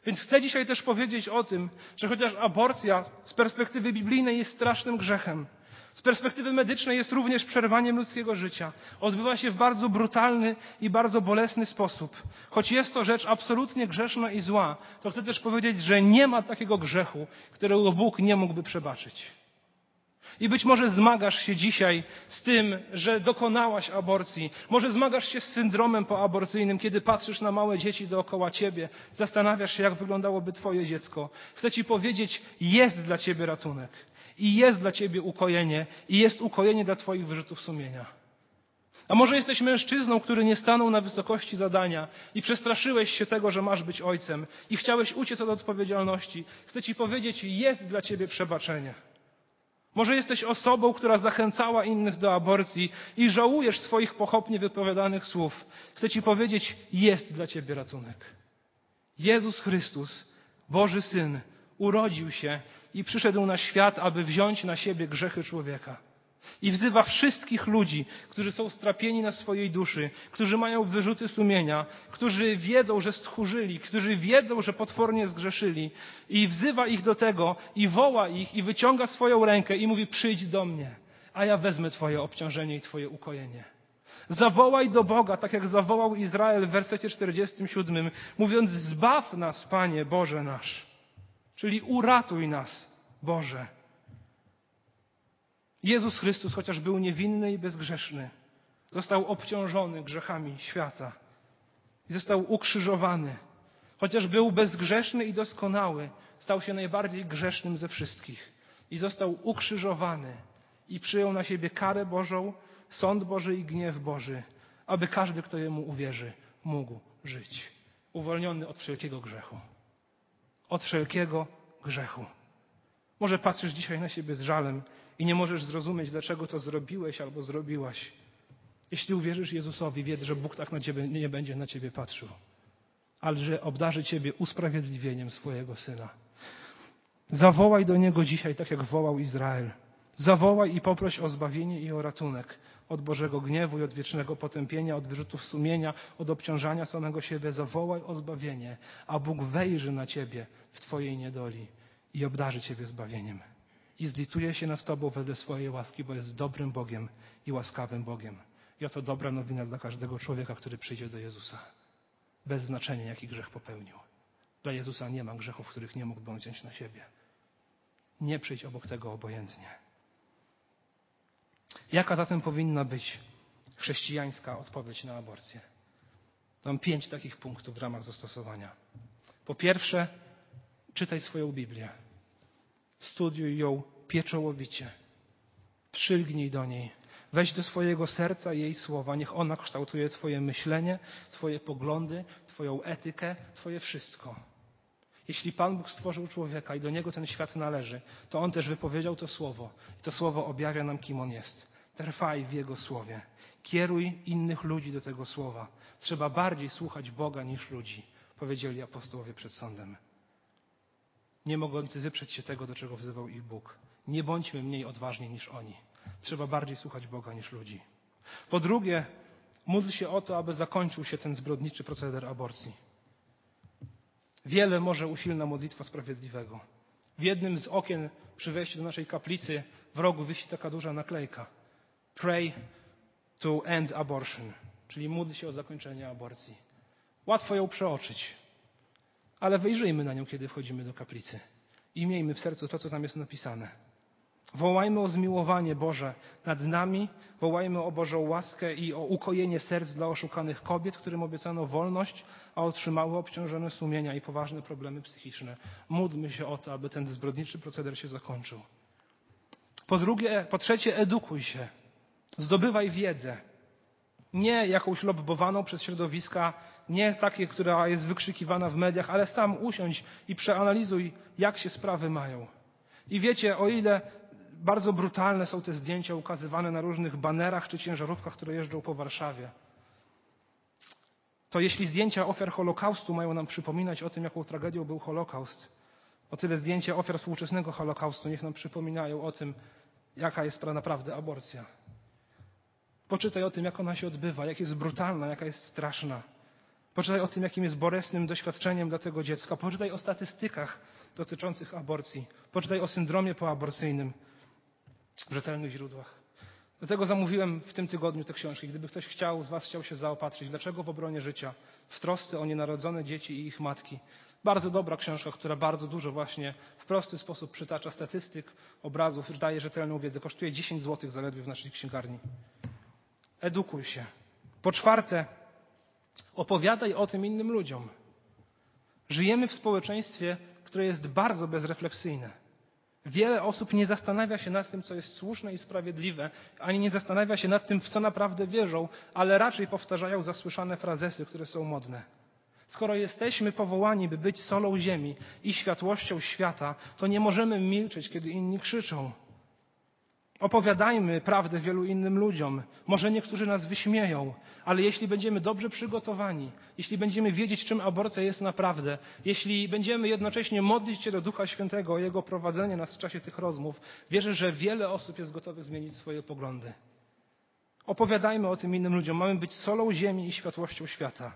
Więc chcę dzisiaj też powiedzieć o tym, że chociaż aborcja z perspektywy biblijnej jest strasznym grzechem, z perspektywy medycznej jest również przerwaniem ludzkiego życia. Odbywa się w bardzo brutalny i bardzo bolesny sposób. Choć jest to rzecz absolutnie grzeszna i zła, to chcę też powiedzieć, że nie ma takiego grzechu, którego Bóg nie mógłby przebaczyć. I być może zmagasz się dzisiaj z tym, że dokonałaś aborcji. Może zmagasz się z syndromem poaborcyjnym, kiedy patrzysz na małe dzieci dookoła ciebie, zastanawiasz się, jak wyglądałoby twoje dziecko. Chcę ci powiedzieć, jest dla ciebie ratunek. I jest dla ciebie ukojenie. I jest ukojenie dla twoich wyrzutów sumienia. A może jesteś mężczyzną, który nie stanął na wysokości zadania i przestraszyłeś się tego, że masz być ojcem i chciałeś uciec od odpowiedzialności. Chcę ci powiedzieć, jest dla ciebie przebaczenie. Może jesteś osobą, która zachęcała innych do aborcji i żałujesz swoich pochopnie wypowiadanych słów. Chcę Ci powiedzieć, jest dla Ciebie ratunek. Jezus Chrystus, Boży Syn, urodził się i przyszedł na świat, aby wziąć na siebie grzechy człowieka. I wzywa wszystkich ludzi, którzy są strapieni na swojej duszy, którzy mają wyrzuty sumienia, którzy wiedzą, że stchórzyli, którzy wiedzą, że potwornie zgrzeszyli. I wzywa ich do tego i woła ich i wyciąga swoją rękę i mówi przyjdź do mnie, a ja wezmę twoje obciążenie i twoje ukojenie. Zawołaj do Boga, tak jak zawołał Izrael w wersecie 47, mówiąc zbaw nas, Panie Boże nasz. Czyli uratuj nas, Boże. Jezus Chrystus, chociaż był niewinny i bezgrzeszny, został obciążony grzechami świata i został ukrzyżowany. Chociaż był bezgrzeszny i doskonały, stał się najbardziej grzesznym ze wszystkich i został ukrzyżowany i przyjął na siebie karę Bożą, sąd Boży i gniew Boży, aby każdy, kto jemu uwierzy, mógł żyć, uwolniony od wszelkiego grzechu. Od wszelkiego grzechu. Może patrzysz dzisiaj na siebie z żalem i nie możesz zrozumieć, dlaczego to zrobiłeś albo zrobiłaś. Jeśli uwierzysz Jezusowi, wiedz, że Bóg tak na ciebie nie będzie na ciebie patrzył, ale że obdarzy ciebie usprawiedliwieniem swojego syna. Zawołaj do niego dzisiaj, tak jak wołał Izrael. Zawołaj i poproś o zbawienie i o ratunek od Bożego gniewu i od wiecznego potępienia, od wyrzutów sumienia, od obciążania samego siebie. Zawołaj o zbawienie, a Bóg wejrzy na ciebie w twojej niedoli i obdarzy ciebie zbawieniem i zlituje się nad Tobą wedle swojej łaski, bo jest dobrym Bogiem i łaskawym Bogiem. I oto dobra nowina dla każdego człowieka, który przyjdzie do Jezusa. Bez znaczenia, jaki grzech popełnił. Dla Jezusa nie ma grzechów, których nie mógłby on wziąć na siebie. Nie przyjdź obok tego obojętnie. Jaka zatem powinna być chrześcijańska odpowiedź na aborcję? Mam pięć takich punktów w ramach zastosowania. Po pierwsze, czytaj swoją Biblię. Studiuj ją pieczołowicie. Przylgnij do niej. Weź do swojego serca jej słowa. Niech ona kształtuje Twoje myślenie, Twoje poglądy, Twoją etykę, Twoje wszystko. Jeśli Pan Bóg stworzył człowieka i do niego ten świat należy, to on też wypowiedział to słowo. I to słowo objawia nam, kim on jest. Trwaj w jego słowie. Kieruj innych ludzi do tego słowa. Trzeba bardziej słuchać Boga niż ludzi, powiedzieli apostołowie przed sądem nie mogący wyprzeć się tego, do czego wzywał ich Bóg. Nie bądźmy mniej odważni niż oni. Trzeba bardziej słuchać Boga niż ludzi. Po drugie, módl się o to, aby zakończył się ten zbrodniczy proceder aborcji. Wiele może usilna modlitwa sprawiedliwego. W jednym z okien przy wejściu do naszej kaplicy w rogu wisi taka duża naklejka. Pray to end abortion, czyli módl się o zakończenie aborcji. Łatwo ją przeoczyć ale wyjrzyjmy na nią, kiedy wchodzimy do kaplicy i miejmy w sercu to, co tam jest napisane. Wołajmy o zmiłowanie Boże nad nami, wołajmy o Bożą łaskę i o ukojenie serc dla oszukanych kobiet, którym obiecano wolność, a otrzymały obciążone sumienia i poważne problemy psychiczne. Módlmy się o to, aby ten zbrodniczy proceder się zakończył. Po drugie, po trzecie, edukuj się. Zdobywaj wiedzę. Nie jakąś lobbowaną przez środowiska, nie takie, która jest wykrzykiwana w mediach, ale sam usiądź i przeanalizuj, jak się sprawy mają. I wiecie, o ile bardzo brutalne są te zdjęcia ukazywane na różnych banerach czy ciężarówkach, które jeżdżą po Warszawie, to jeśli zdjęcia ofiar Holokaustu mają nam przypominać o tym, jaką tragedią był Holokaust, o tyle zdjęcia ofiar współczesnego Holokaustu niech nam przypominają o tym, jaka jest naprawdę aborcja. Poczytaj o tym, jak ona się odbywa, jak jest brutalna, jaka jest straszna. Poczytaj o tym, jakim jest bolesnym doświadczeniem dla tego dziecka. Poczytaj o statystykach dotyczących aborcji. Poczytaj o syndromie poaborcyjnym w rzetelnych źródłach. Dlatego zamówiłem w tym tygodniu te książki. Gdyby ktoś chciał, z Was chciał się zaopatrzyć, dlaczego w obronie życia, w trosce o nienarodzone dzieci i ich matki, Bardzo dobra książka, która bardzo dużo właśnie w prosty sposób przytacza statystyk, obrazów, daje rzetelną wiedzę. Kosztuje 10 zł zaledwie w naszej księgarni. Edukuj się. Po czwarte, opowiadaj o tym innym ludziom. Żyjemy w społeczeństwie, które jest bardzo bezrefleksyjne. Wiele osób nie zastanawia się nad tym, co jest słuszne i sprawiedliwe, ani nie zastanawia się nad tym, w co naprawdę wierzą, ale raczej powtarzają zasłyszane frazesy, które są modne. Skoro jesteśmy powołani, by być solą ziemi i światłością świata, to nie możemy milczeć, kiedy inni krzyczą. Opowiadajmy prawdę wielu innym ludziom. Może niektórzy nas wyśmieją, ale jeśli będziemy dobrze przygotowani, jeśli będziemy wiedzieć, czym aborcja jest naprawdę, jeśli będziemy jednocześnie modlić się do Ducha Świętego o Jego prowadzenie nas w czasie tych rozmów, wierzę, że wiele osób jest gotowych zmienić swoje poglądy. Opowiadajmy o tym innym ludziom. Mamy być solą ziemi i światłością świata.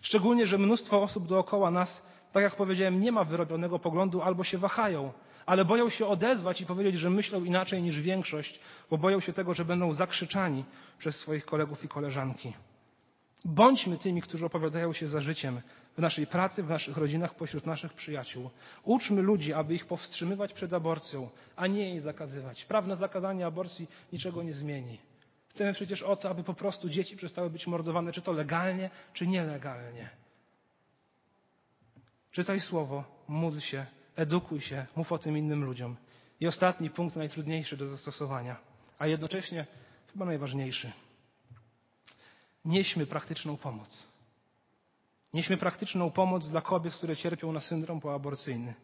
Szczególnie, że mnóstwo osób dookoła nas, tak jak powiedziałem, nie ma wyrobionego poglądu albo się wahają, ale boją się odezwać i powiedzieć, że myślą inaczej niż większość, bo boją się tego, że będą zakrzyczani przez swoich kolegów i koleżanki. Bądźmy tymi, którzy opowiadają się za życiem w naszej pracy, w naszych rodzinach, pośród naszych przyjaciół. Uczmy ludzi, aby ich powstrzymywać przed aborcją, a nie jej zakazywać. Prawne zakazanie aborcji niczego nie zmieni. Chcemy przecież o to, aby po prostu dzieci przestały być mordowane, czy to legalnie, czy nielegalnie. Czytaj słowo, módl się, edukuj się, mów o tym innym ludziom. I ostatni punkt, najtrudniejszy do zastosowania, a jednocześnie chyba najważniejszy. Nieśmy praktyczną pomoc. Nieśmy praktyczną pomoc dla kobiet, które cierpią na syndrom poaborcyjny.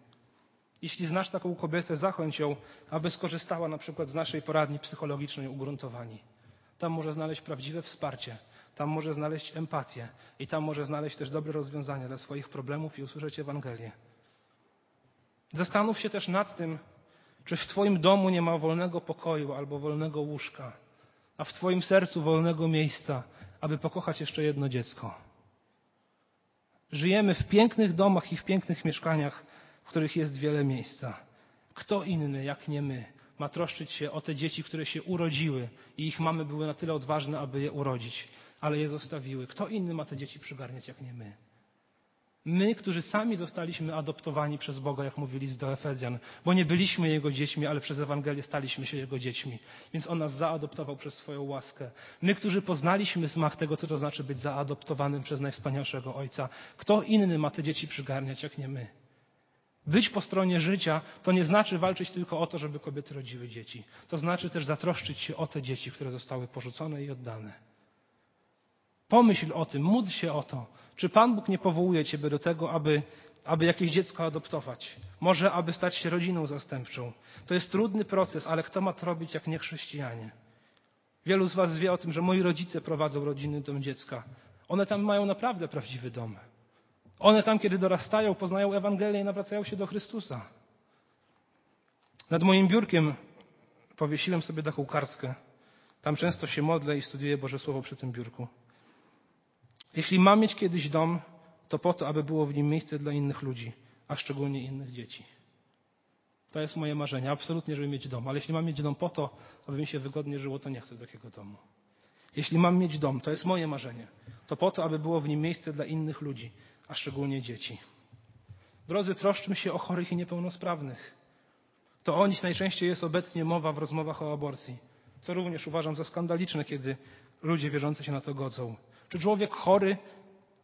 Jeśli znasz taką kobietę, zachęć ją, aby skorzystała na przykład z naszej poradni psychologicznej Ugruntowani. Tam może znaleźć prawdziwe wsparcie, tam może znaleźć empatię i tam może znaleźć też dobre rozwiązania dla swoich problemów i usłyszeć Ewangelię. Zastanów się też nad tym, czy w Twoim domu nie ma wolnego pokoju albo wolnego łóżka, a w Twoim sercu wolnego miejsca, aby pokochać jeszcze jedno dziecko. Żyjemy w pięknych domach i w pięknych mieszkaniach, w których jest wiele miejsca. Kto inny, jak nie my, ma troszczyć się o te dzieci, które się urodziły i ich mamy były na tyle odważne, aby je urodzić, ale je zostawiły. Kto inny ma te dzieci przygarniać, jak nie my? My, którzy sami zostaliśmy adoptowani przez Boga, jak mówili z do Efezjan, bo nie byliśmy Jego dziećmi, ale przez Ewangelię staliśmy się Jego dziećmi, więc On nas zaadoptował przez swoją łaskę. My, którzy poznaliśmy smak tego, co to znaczy być zaadoptowanym przez najwspanialszego Ojca. Kto inny ma te dzieci przygarniać, jak nie my? Być po stronie życia to nie znaczy walczyć tylko o to, żeby kobiety rodziły dzieci. To znaczy też zatroszczyć się o te dzieci, które zostały porzucone i oddane. Pomyśl o tym, módl się o to. Czy Pan Bóg nie powołuje Ciebie do tego, aby, aby jakieś dziecko adoptować? Może, aby stać się rodziną zastępczą. To jest trudny proces, ale kto ma to robić, jak nie chrześcijanie? Wielu z Was wie o tym, że moi rodzice prowadzą rodziny dom dziecka. One tam mają naprawdę prawdziwy dom. One tam, kiedy dorastają, poznają Ewangelię i nawracają się do Chrystusa. Nad moim biurkiem powiesiłem sobie taką kartkę. Tam często się modlę i studiuję Boże Słowo przy tym biurku. Jeśli mam mieć kiedyś dom, to po to, aby było w nim miejsce dla innych ludzi, a szczególnie innych dzieci. To jest moje marzenie, absolutnie, żeby mieć dom. Ale jeśli mam mieć dom po to, aby mi się wygodnie żyło, to nie chcę takiego domu. Jeśli mam mieć dom, to jest moje marzenie, to po to, aby było w nim miejsce dla innych ludzi, a szczególnie dzieci. Drodzy, troszczmy się o chorych i niepełnosprawnych. To o nich najczęściej jest obecnie mowa w rozmowach o aborcji, co również uważam za skandaliczne, kiedy ludzie wierzący się na to godzą. Czy człowiek chory,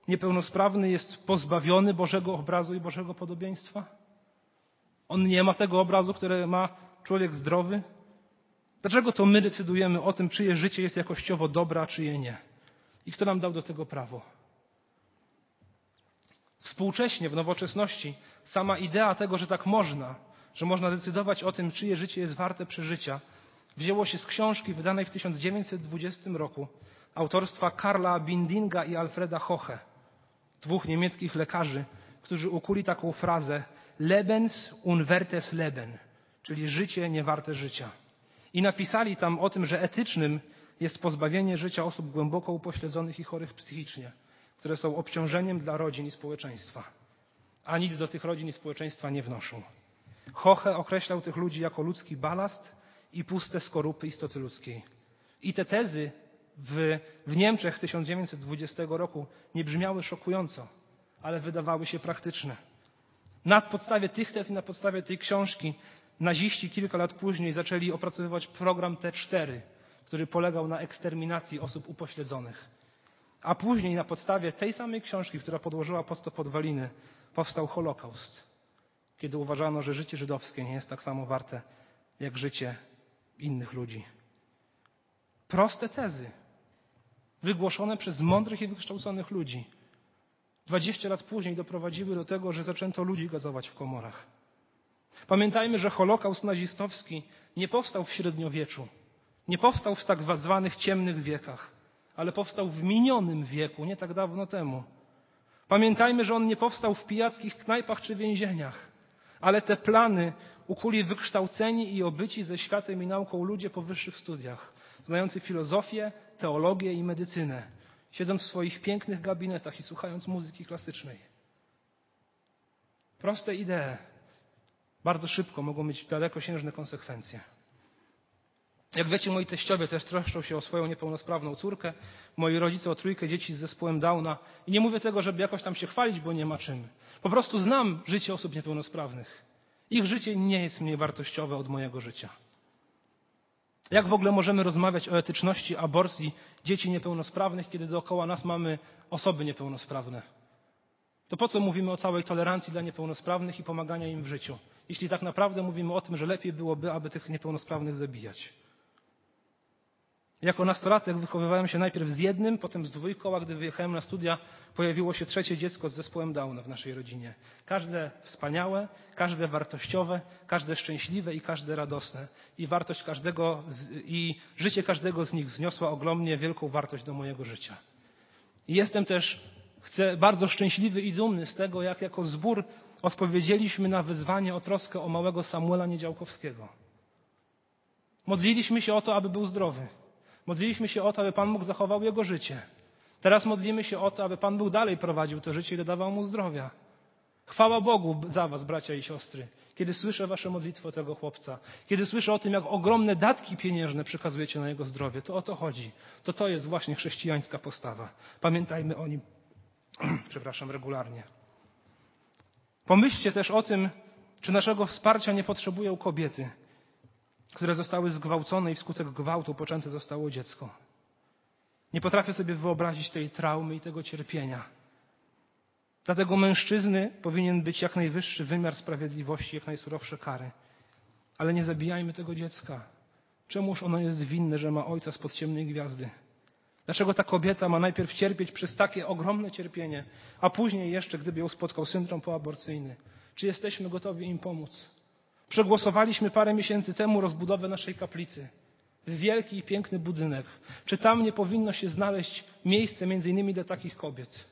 niepełnosprawny jest pozbawiony Bożego obrazu i Bożego podobieństwa? On nie ma tego obrazu, które ma człowiek zdrowy? Dlaczego to my decydujemy o tym, czyje życie jest jakościowo dobre, a czyje nie? I kto nam dał do tego prawo? Współcześnie, w nowoczesności, sama idea tego, że tak można, że można decydować o tym, czyje życie jest warte przeżycia, wzięło się z książki wydanej w 1920 roku autorstwa Karla Bindinga i Alfreda Hoche, dwóch niemieckich lekarzy, którzy ukuli taką frazę Lebens unwertes Leben, czyli życie niewarte życia. I napisali tam o tym, że etycznym jest pozbawienie życia osób głęboko upośledzonych i chorych psychicznie, które są obciążeniem dla rodzin i społeczeństwa, a nic do tych rodzin i społeczeństwa nie wnoszą. Hoche określał tych ludzi jako ludzki balast i puste skorupy istoty ludzkiej. I te tezy w, w Niemczech 1920 roku nie brzmiały szokująco, ale wydawały się praktyczne. Na podstawie tych tez i na podstawie tej książki naziści kilka lat później zaczęli opracowywać program T4, który polegał na eksterminacji osób upośledzonych. A później na podstawie tej samej książki, która podłożyła pod to podwaliny, powstał Holokaust, kiedy uważano, że życie żydowskie nie jest tak samo warte jak życie innych ludzi. Proste tezy, wygłoszone przez mądrych i wykształconych ludzi, 20 lat później doprowadziły do tego, że zaczęto ludzi gazować w komorach. Pamiętajmy, że Holokaust nazistowski nie powstał w średniowieczu, nie powstał w tak zwanych ciemnych wiekach, ale powstał w minionym wieku, nie tak dawno temu. Pamiętajmy, że on nie powstał w pijackich knajpach czy więzieniach, ale te plany ukuli wykształceni i obyci ze światem i nauką ludzie po wyższych studiach, znający filozofię, teologię i medycynę, siedząc w swoich pięknych gabinetach i słuchając muzyki klasycznej. Proste idee bardzo szybko mogą mieć dalekosiężne konsekwencje. Jak wiecie, moi teściowie też troszczą się o swoją niepełnosprawną córkę, moi rodzice o trójkę dzieci z zespołem Downa. I nie mówię tego, żeby jakoś tam się chwalić, bo nie ma czym. Po prostu znam życie osób niepełnosprawnych. Ich życie nie jest mniej wartościowe od mojego życia. Jak w ogóle możemy rozmawiać o etyczności aborcji dzieci niepełnosprawnych, kiedy dookoła nas mamy osoby niepełnosprawne? To po co mówimy o całej tolerancji dla niepełnosprawnych i pomagania im w życiu, jeśli tak naprawdę mówimy o tym, że lepiej byłoby, aby tych niepełnosprawnych zabijać? Jako nastolatek wychowywałem się najpierw z jednym, potem z dwójką, a gdy wyjechałem na studia, pojawiło się trzecie dziecko z zespołem Downa w naszej rodzinie. Każde wspaniałe, każde wartościowe, każde szczęśliwe i każde radosne. I wartość każdego, z, i życie każdego z nich wniosła ogromnie wielką wartość do mojego życia. I jestem też, chcę, bardzo szczęśliwy i dumny z tego, jak jako zbór odpowiedzieliśmy na wyzwanie o troskę o małego Samuela Niedziałkowskiego. Modliliśmy się o to, aby był zdrowy. Modliliśmy się o to, aby Pan Bóg zachował jego życie. Teraz modlimy się o to, aby Pan Bóg dalej prowadził to życie i dodawał mu zdrowia. Chwała Bogu za Was, bracia i siostry, kiedy słyszę Wasze modlitwy o tego chłopca, kiedy słyszę o tym, jak ogromne datki pieniężne przekazujecie na jego zdrowie. To o to chodzi. To to jest właśnie chrześcijańska postawa. Pamiętajmy o nim, przepraszam, regularnie. Pomyślcie też o tym, czy naszego wsparcia nie potrzebują kobiety, które zostały zgwałcone i wskutek gwałtu poczęte zostało dziecko. Nie potrafię sobie wyobrazić tej traumy i tego cierpienia. Dlatego mężczyzny powinien być jak najwyższy wymiar sprawiedliwości, jak najsurowsze kary. Ale nie zabijajmy tego dziecka. Czemuż ono jest winne, że ma ojca spod ciemnej gwiazdy? Dlaczego ta kobieta ma najpierw cierpieć przez takie ogromne cierpienie, a później jeszcze, gdyby ją spotkał syndrom poaborcyjny? Czy jesteśmy gotowi im pomóc? Przegłosowaliśmy parę miesięcy temu rozbudowę naszej kaplicy. Wielki i piękny budynek. Czy tam nie powinno się znaleźć miejsce między innymi dla takich kobiet?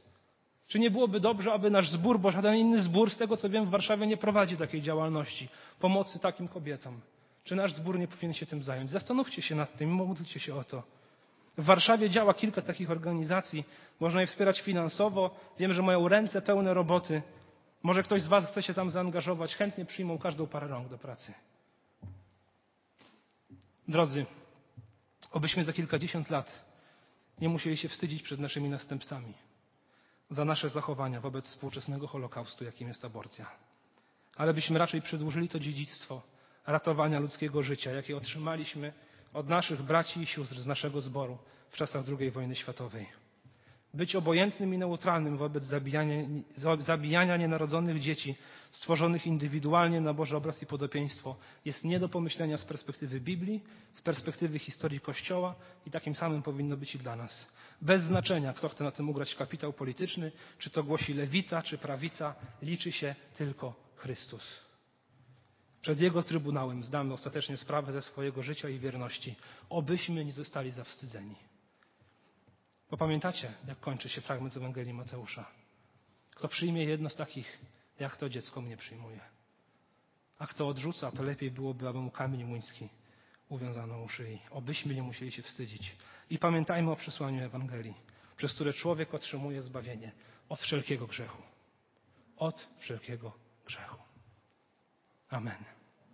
Czy nie byłoby dobrze, aby nasz zbór, bo żaden inny zbór, z tego co wiem, w Warszawie nie prowadzi takiej działalności, pomocy takim kobietom? Czy nasz zbór nie powinien się tym zająć? Zastanówcie się nad tym, módlcie się o to. W Warszawie działa kilka takich organizacji. Można je wspierać finansowo. Wiem, że mają ręce pełne roboty. Może ktoś z Was chce się tam zaangażować, chętnie przyjmą każdą parę rąk do pracy. Drodzy, obyśmy za kilkadziesiąt lat nie musieli się wstydzić przed naszymi następcami za nasze zachowania wobec współczesnego Holokaustu, jakim jest aborcja. Ale byśmy raczej przedłużyli to dziedzictwo ratowania ludzkiego życia, jakie otrzymaliśmy od naszych braci i sióstr z naszego zboru w czasach II wojny światowej. Być obojętnym i neutralnym wobec zabijania, zabijania nienarodzonych dzieci stworzonych indywidualnie na Boży obraz i podobieństwo jest nie do pomyślenia z perspektywy Biblii, z perspektywy historii Kościoła i takim samym powinno być i dla nas. Bez znaczenia, kto chce na tym ugrać kapitał polityczny, czy to głosi lewica, czy prawica, liczy się tylko Chrystus. Przed Jego Trybunałem zdamy ostatecznie sprawę ze swojego życia i wierności, obyśmy nie zostali zawstydzeni. Bo pamiętacie, jak kończy się fragment z Ewangelii Mateusza. Kto przyjmie jedno z takich, jak to dziecko mnie przyjmuje. A kto odrzuca, to lepiej byłoby, aby mu kamień młyński uwiązano u szyi. Obyśmy nie musieli się wstydzić. I pamiętajmy o przesłaniu Ewangelii, przez które człowiek otrzymuje zbawienie od wszelkiego grzechu. Od wszelkiego grzechu. Amen.